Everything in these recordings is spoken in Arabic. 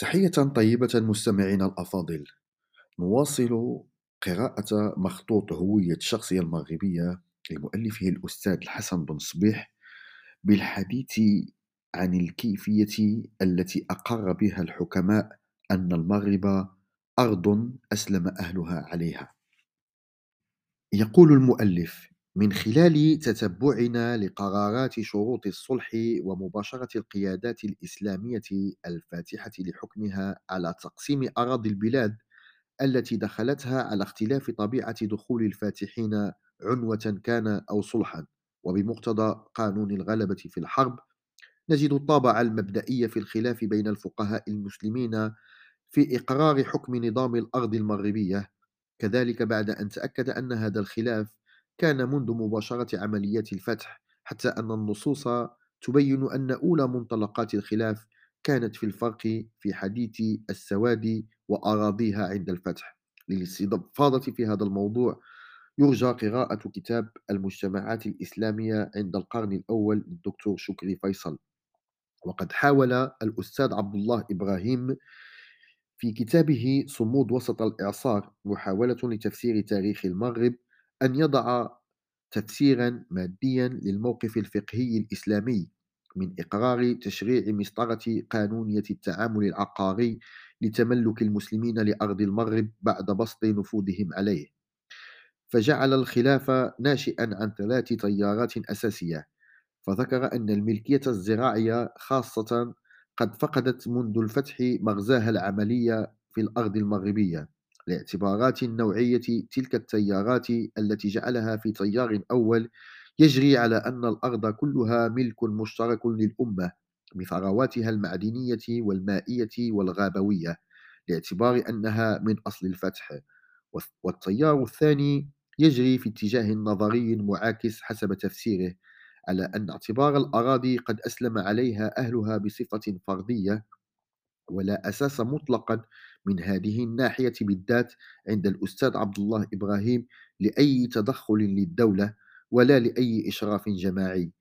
تحية طيبة مستمعينا الأفاضل. نواصل قراءة مخطوط هوية الشخصية المغربية لمؤلفه الأستاذ الحسن بن صبيح بالحديث عن الكيفية التي أقر بها الحكماء أن المغرب أرض أسلم أهلها عليها. يقول المؤلف من خلال تتبعنا لقرارات شروط الصلح ومباشرة القيادات الإسلامية الفاتحة لحكمها على تقسيم أراضي البلاد التي دخلتها على اختلاف طبيعة دخول الفاتحين عنوة كان أو صلحا. وبمقتضى قانون الغلبة في الحرب نجد الطابع المبدئي في الخلاف بين الفقهاء المسلمين في إقرار حكم نظام الأرض المغربية. كذلك بعد أن تأكد أن هذا الخلاف كان منذ مباشرة عمليات الفتح حتى أن النصوص تبين أن أولى منطلقات الخلاف كانت في الفرق في حديث السواد وأراضيها عند الفتح. للاستفاضة في هذا الموضوع يرجى قراءة كتاب المجتمعات الإسلامية عند القرن الأول للدكتور شكري فيصل. وقد حاول الأستاذ عبد الله إبراهيم في كتابه صمود وسط الإعصار محاولة لتفسير تاريخ المغرب أن يضع تفسيرا ماديا للموقف الفقهي الإسلامي من إقرار تشريع مسطرة قانونية التعامل العقاري لتملك المسلمين لأرض المغرب بعد بسط نفوذهم عليه. فجعل الخلاف ناشئا عن ثلاث تيارات أساسية فذكر أن الملكية الزراعية خاصة قد فقدت منذ الفتح مغزاها العملية في الأرض المغربية. لاعتبارات نوعية تلك التيارات التي جعلها في تيار أول يجري على أن الأرض كلها ملك مشترك للأمة بثرواتها المعدنية والمائية والغابوية لاعتبار أنها من أصل الفتح. والتيار الثاني يجري في اتجاه نظري معاكس حسب تفسيره على أن اعتبار الأراضي قد أسلم عليها أهلها بصفة فردية ولا أساس مطلقا من هذه الناحية بالذات عند الأستاذ عبد الله إبراهيم لأي تدخل للدولة ولا لأي إشراف جماعي.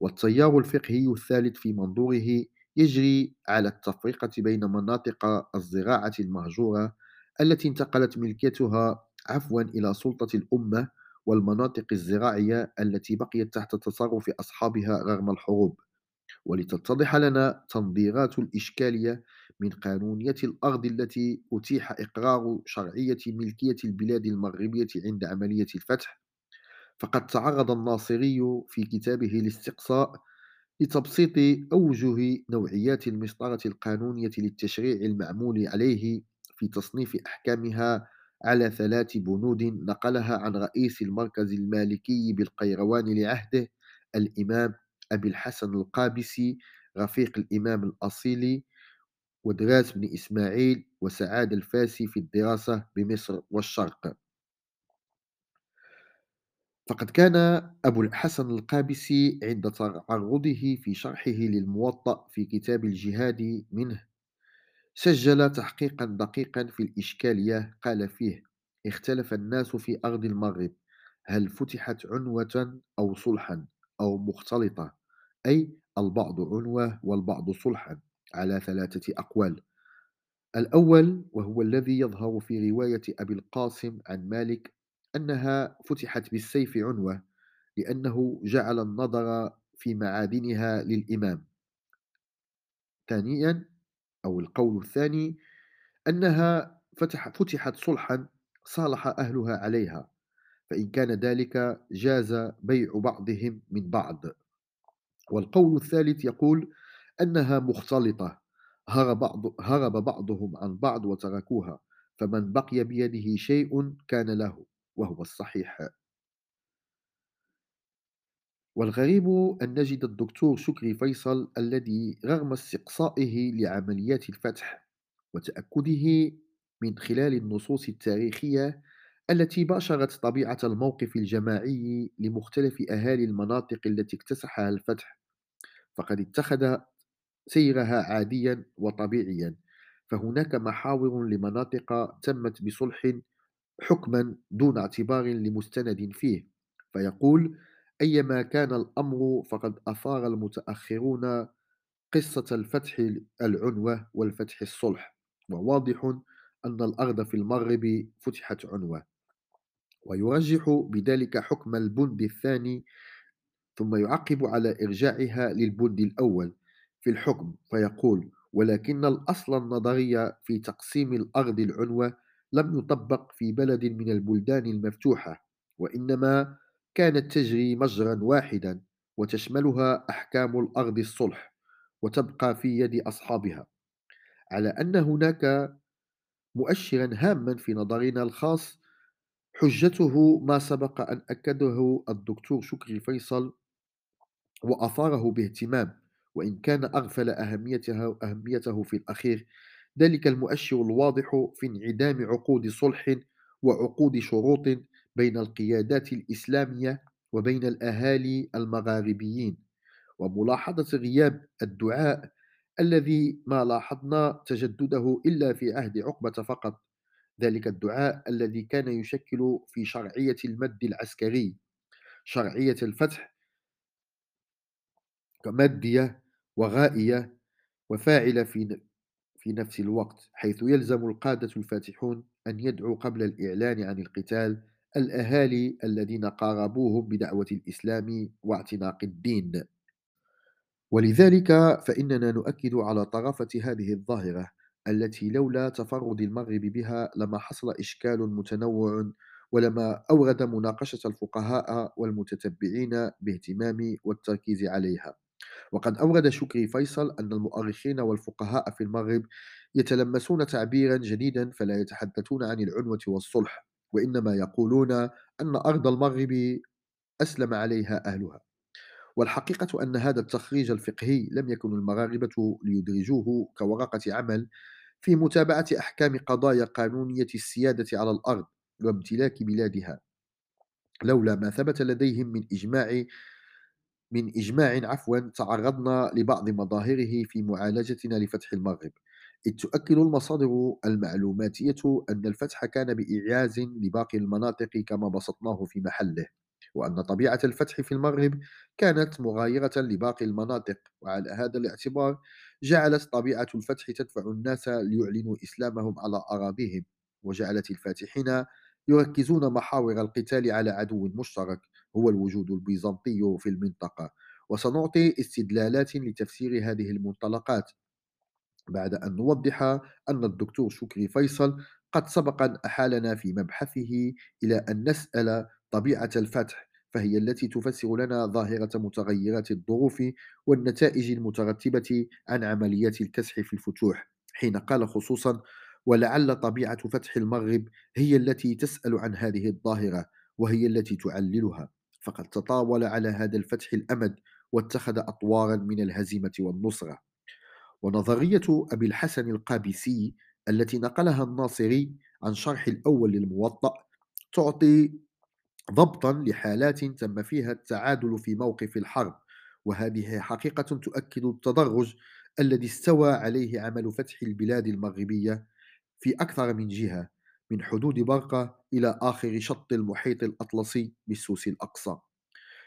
والتيار الفقهي الثالث في منظوره يجري على التفرقة بين مناطق الزراعة المهجورة التي انتقلت ملكيتها عفوا إلى سلطة الأمة والمناطق الزراعية التي بقيت تحت تصرف أصحابها رغم الحروب. ولتتضح لنا تنظيرات الإشكالية من قانونية الأرض التي أتيح إقرار شرعية ملكية البلاد المغربية عند عملية الفتح؟ فقد تعرض الناصري في كتابه الاستقصاء لتبسيط أوجه نوعيات المسطرة القانونية للتشريع المعمول عليه في تصنيف أحكامها على ثلاث بنود نقلها عن رئيس المركز المالكي بالقيروان لعهده الإمام أبي الحسن القابسي رفيق الإمام الأصيلي ودراس بن إسماعيل وسعاد الفاسي في الدراسة بمصر والشرق. فقد كان أبو الحسن القابسي عند تعرضه في شرحه للموطأ في كتاب الجهاد منه. سجل تحقيقا دقيقا في الإشكالية قال فيه اختلف الناس في أرض المغرب هل فتحت عنوة أو صلحا؟ أو مختلطة أي البعض عنوة والبعض صلحا على ثلاثة أقوال. الأول وهو الذي يظهر في رواية أبي القاسم عن مالك أنها فتحت بالسيف عنوة لأنه جعل النظر في معادنها للإمام. ثانيا أو القول الثاني أنها فتح فتحت صلحا صالح أهلها عليها. فإن كان ذلك جاز بيع بعضهم من بعض. والقول الثالث يقول أنها مختلطة هرب, بعض هرب بعضهم عن بعض وتركوها فمن بقي بيده شيء كان له وهو الصحيح. والغريب أن نجد الدكتور شكري فيصل الذي رغم استقصائه لعمليات الفتح وتأكده من خلال النصوص التاريخية التي باشرت طبيعة الموقف الجماعي لمختلف أهالي المناطق التي اكتسحها الفتح. فقد اتخذ سيرها عاديا وطبيعيا. فهناك محاور لمناطق تمت بصلح حكما دون اعتبار لمستند فيه. فيقول أيما كان الأمر فقد أثار المتأخرون قصة الفتح العنوة والفتح الصلح وواضح أن الأرض في المغرب فتحت عنوة. ويرجح بذلك حكم البند الثاني ثم يعقب على إرجاعها للبند الأول في الحكم فيقول ولكن الأصل النظري في تقسيم الأرض العنوة لم يطبق في بلد من البلدان المفتوحة وإنما كانت تجري مجرا واحدا وتشملها أحكام الأرض الصلح وتبقى في يد أصحابها على أن هناك مؤشرا هاما في نظرنا الخاص حجته ما سبق أن أكده الدكتور شكري فيصل وأثاره باهتمام وإن كان أغفل أهميته, أهميته في الأخير. ذلك المؤشر الواضح في انعدام عقود صلح وعقود شروط بين القيادات الإسلامية وبين الأهالي المغاربيين. وملاحظة غياب الدعاء الذي ما لاحظنا تجدده إلا في عهد عقبة فقط. ذلك الدعاء الذي كان يشكل في شرعية المد العسكري شرعية الفتح كمادية وغائية وفاعلة في في نفس الوقت حيث يلزم القادة الفاتحون أن يدعوا قبل الإعلان عن القتال الأهالي الذين قاربوهم بدعوة الإسلام واعتناق الدين. ولذلك فإننا نؤكد على طرافة هذه الظاهرة التي لولا تفرد المغرب بها لما حصل إشكال متنوع ولما أورد مناقشة الفقهاء والمتتبعين باهتمام والتركيز عليها. وقد أورد شكري فيصل أن المؤرخين والفقهاء في المغرب يتلمسون تعبيرا جديدا فلا يتحدثون عن العنوة والصلح وإنما يقولون أن أرض المغرب أسلم عليها أهلها. والحقيقة أن هذا التخريج الفقهي لم يكن المغاربة ليدرجوه كورقة عمل في متابعة أحكام قضايا قانونية السيادة على الأرض وامتلاك بلادها لولا ما ثبت لديهم من إجماع من إجماع عفوا تعرضنا لبعض مظاهره في معالجتنا لفتح المغرب. إذ تؤكد المصادر المعلوماتية أن الفتح كان بإعياز لباقي المناطق كما بسطناه في محله. وأن طبيعة الفتح في المغرب كانت مغايرة لباقي المناطق وعلى هذا الاعتبار جعلت طبيعة الفتح تدفع الناس ليعلنوا إسلامهم على أراضيهم وجعلت الفاتحين يركزون محاور القتال على عدو مشترك هو الوجود البيزنطي في المنطقة. وسنعطي استدلالات لتفسير هذه المنطلقات. بعد أن نوضح أن الدكتور شكري فيصل قد سبق أن أحالنا في مبحثه إلى أن نسأل طبيعة الفتح فهي التي تفسر لنا ظاهرة متغيرات الظروف والنتائج المترتبة عن عمليات الكسح في الفتوح. حين قال خصوصا ولعل طبيعة فتح المغرب هي التي تسأل عن هذه الظاهرة وهي التي تعللها. فقد تطاول على هذا الفتح الأمد واتخذ أطوارا من الهزيمة والنصرة. ونظرية أبي الحسن القابسي التي نقلها الناصري عن شرح الأول للموطأ تعطي ضبطا لحالات تم فيها التعادل في موقف الحرب وهذه حقيقة تؤكد التدرج الذي استوى عليه عمل فتح البلاد المغربية في أكثر من جهة من حدود برقة إلى آخر شط المحيط الأطلسي بالسوس الأقصى.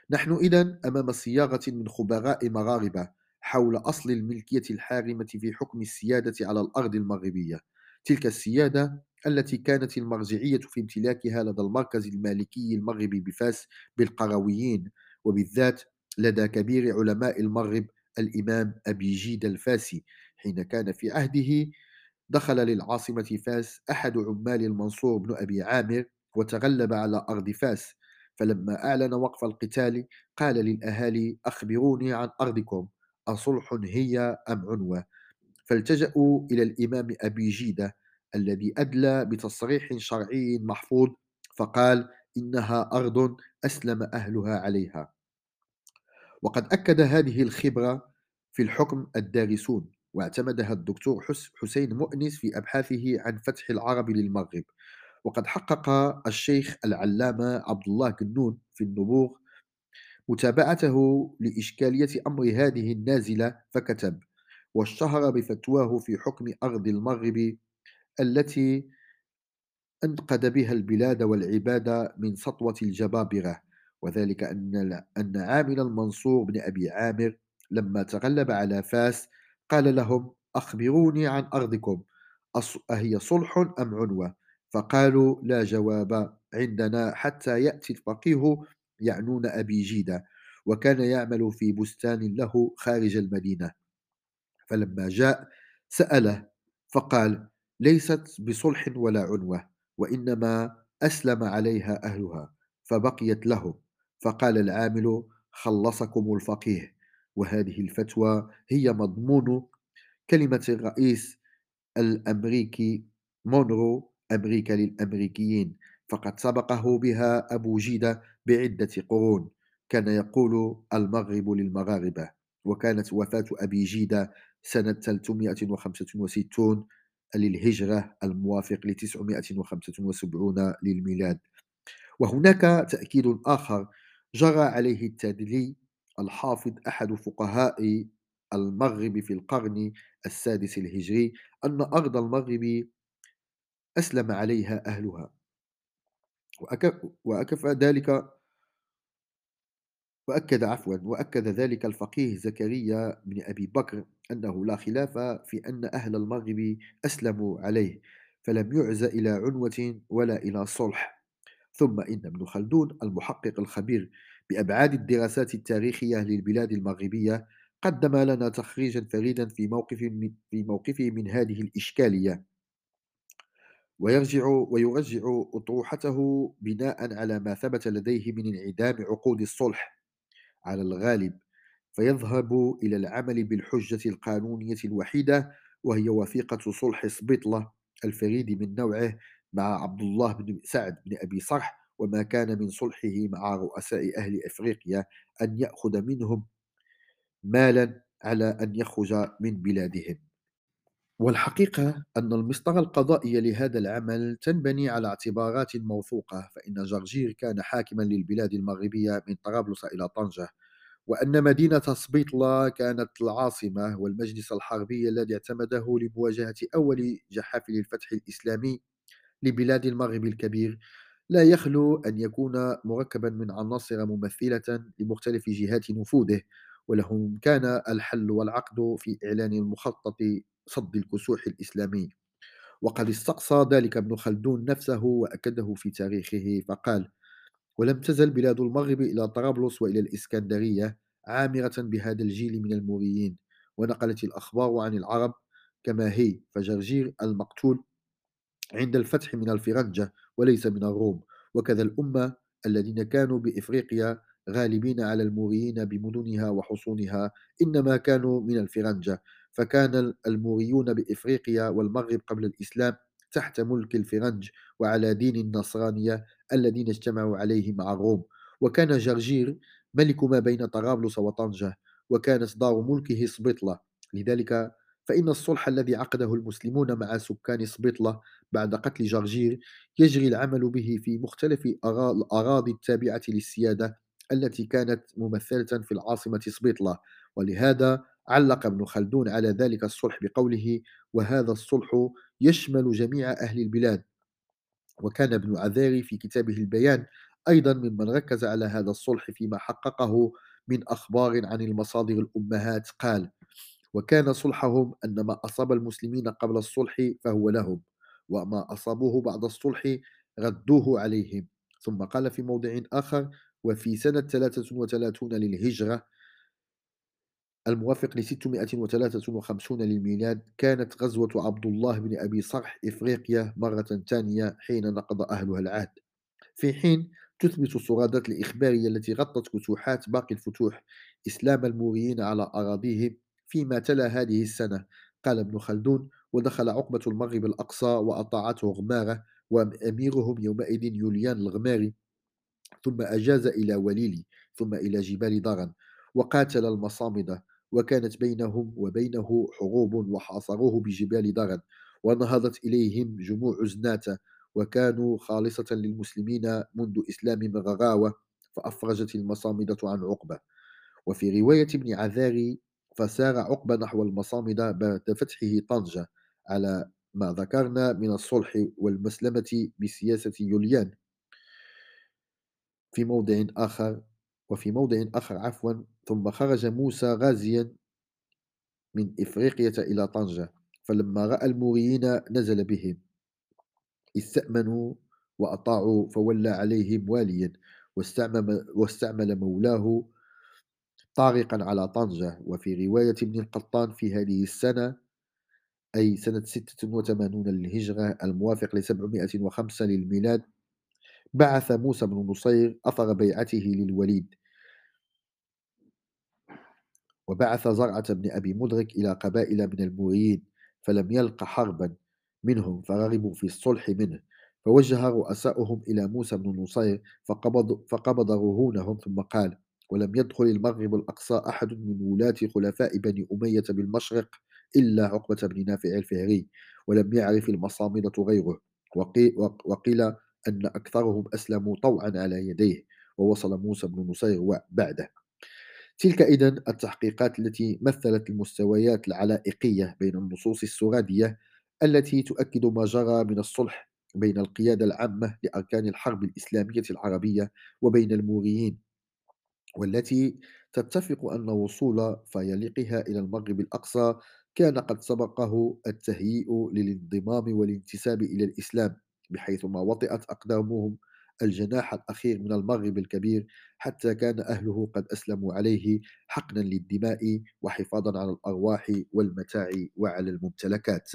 نحن إذا أمام صياغة من خبراء مغاربة حول أصل الملكية الحارمة في حكم السيادة على الأرض المغربية. تلك السيادة التي كانت المرجعية في امتلاكها لدى المركز المالكي المغربي بفاس بالقرويين وبالذات لدى كبير علماء المغرب الإمام أبي جيد الفاسي حين كان في عهده دخل للعاصمة فاس أحد عمال المنصور بن أبي عامر وتغلب على أرض فاس فلما أعلن وقف القتال قال للأهالي أخبروني عن أرضكم أصلح هي أم عنوة؟ فالتجأوا إلى الإمام أبي جيدة الذي أدلى بتصريح شرعي محفوظ فقال إنها أرض أسلم أهلها عليها. وقد أكد هذه الخبرة في الحكم الدارسون واعتمدها الدكتور حسين مؤنس في أبحاثه عن فتح العرب للمغرب. وقد حقق الشيخ العلامة عبد الله كنون في النبوغ متابعته لإشكالية أمر هذه النازلة فكتب واشتهر بفتواه في حكم أرض المغرب التي أنقذ بها البلاد والعباد من سطوة الجبابرة وذلك أن أن عامل المنصور بن أبي عامر لما تغلب على فاس قال لهم أخبروني عن أرضكم أهي صلح أم عنوة فقالوا لا جواب عندنا حتى يأتي الفقيه يعنون أبي جيدة وكان يعمل في بستان له خارج المدينة. فلما جاء سأله فقال ليست بصلح ولا عنوة وإنما أسلم عليها أهلها فبقيت لهم. فقال العامل خلصكم الفقيه. وهذه الفتوى هي مضمون كلمة الرئيس الأمريكي مونرو أمريكا للأمريكيين. فقد سبقه بها أبو جيدة بعدة قرون. كان يقول المغرب للمغاربة. وكانت وفاة أبي جيدة سنة 365 للهجرة الموافق ل 975 للميلاد. وهناك تأكيد آخر جرى عليه التدلي الحافظ أحد فقهاء المغرب في القرن السادس الهجري أن أرض المغرب أسلم عليها أهلها. وأك- وأكفى ذلك وأكد عفوا وأكد ذلك الفقيه زكريا بن أبي بكر أنه لا خلاف في أن أهل المغرب أسلموا عليه فلم يعز إلى عنوة ولا إلى صلح. ثم إن ابن خلدون المحقق الخبير بأبعاد الدراسات التاريخية للبلاد المغربية قدم لنا تخريجا فريدا في موقف من في موقفه من هذه الإشكالية. ويرجع ويرجع أطروحته بناء على ما ثبت لديه من انعدام عقود الصلح. على الغالب فيذهب إلى العمل بالحجة القانونية الوحيدة وهي وثيقة صلح سبيطلة الفريد من نوعه مع عبد الله بن سعد بن أبي صرح وما كان من صلحه مع رؤساء أهل أفريقيا أن يأخذ منهم مالا على أن يخرج من بلادهم. والحقيقة أن المسطرة القضائية لهذا العمل تنبني على اعتبارات موثوقة فإن جرجير كان حاكما للبلاد المغربية من طرابلس إلى طنجة وأن مدينة سبيطلة كانت العاصمة والمجلس الحربي الذي اعتمده لمواجهة أول جحافل الفتح الإسلامي لبلاد المغرب الكبير. لا يخلو أن يكون مركبا من عناصر ممثلة لمختلف جهات نفوذه. ولهم كان الحل والعقد في إعلان المخطط صد الكسوح الإسلامي. وقد استقصى ذلك ابن خلدون نفسه وأكده في تاريخه فقال ولم تزل بلاد المغرب إلى طرابلس وإلى الإسكندرية عامرة بهذا الجيل من الموريين ونقلت الأخبار عن العرب كما هي فجرجير المقتول عند الفتح من الفرنجة وليس من الروم وكذا الأمة الذين كانوا بإفريقيا غالبين على الموريين بمدنها وحصونها إنما كانوا من الفرنجة. فكان الموريون بإفريقيا والمغرب قبل الإسلام تحت ملك الفرنج وعلى دين النصرانية الذين اجتمعوا عليه مع الروم وكان جرجير ملك ما بين طرابلس وطنجة وكانت دار ملكه سبيطلة. لذلك فإن الصلح الذي عقده المسلمون مع سكان سبيطلة بعد قتل جرجير يجري العمل به في مختلف أرا- الأراضي التابعة للسيادة التي كانت ممثلة في العاصمة سبيطلة ولهذا علق ابن خلدون على ذلك الصلح بقوله وهذا الصلح يشمل جميع أهل البلاد وكان ابن عذاري في كتابه البيان أيضا ممن ركز على هذا الصلح فيما حققه من أخبار عن المصادر الأمهات قال وكان صلحهم أن ما أصاب المسلمين قبل الصلح فهو لهم وما أصابوه بعد الصلح ردوه عليهم ثم قال في موضع آخر وفي سنة 33 للهجرة الموافق ل 653 للميلاد كانت غزوة عبد الله بن أبي صرح إفريقيا مرة ثانية حين نقض أهلها العهد. في حين تثبت الصرادات الإخبارية التي غطت كسوحات باقي الفتوح إسلام الموريين على أراضيهم فيما تلا هذه السنة. قال ابن خلدون ودخل عقبة المغرب الأقصى وأطاعته غمارة وأميرهم يومئذ يوليان الغماري ثم أجاز إلى وليلي ثم إلى جبال دارن وقاتل المصامدة وكانت بينهم وبينه حروب وحاصروه بجبال دارن ونهضت إليهم جموع زناتة وكانوا خالصة للمسلمين منذ إسلام مغراوة فأفرجت المصامدة عن عقبة. وفي رواية ابن عذاري فسار عقبة نحو المصامدة بعد فتحه طنجة على ما ذكرنا من الصلح والمسلمة بسياسة يوليان. في موضع آخر وفي موضع آخر عفوا ثم خرج موسى غازيا من إفريقية إلى طنجة فلما رأى الموريين نزل بهم. استأمنوا وأطاعوا فولى عليهم واليا واستعمل, واستعمل مولاه طارقا على طنجة. وفي رواية ابن القطان في هذه السنة أي سنة 86 للهجرة الموافق ل 705 للميلاد بعث موسى بن نصير أثر بيعته للوليد. وبعث زرعة بن أبي مدرك إلى قبائل من الموريين فلم يلق حربا منهم فرغبوا في الصلح منه. فوجه رؤساؤهم إلى موسى بن نصير فقبض, فقبض رهونهم ثم قال ولم يدخل المغرب الأقصى أحد من ولاة خلفاء بني أمية بالمشرق إلا عقبة بن نافع الفهري ولم يعرف المصامدة غيره. وقيل أن أكثرهم أسلموا طوعا على يديه ووصل موسى بن نصير بعده تلك إذن التحقيقات التي مثلت المستويات العلائقية بين النصوص السرادية التي تؤكد ما جرى من الصلح بين القيادة العامة لأركان الحرب الإسلامية العربية وبين الموريين والتي تتفق أن وصول فيلقها إلى المغرب الأقصى كان قد سبقه التهيئ للانضمام والانتساب إلى الإسلام. بحيث ما وطئت أقدامهم الجناح الأخير من المغرب الكبير حتى كان أهله قد أسلموا عليه حقنا للدماء وحفاظا على الأرواح والمتاع وعلى الممتلكات.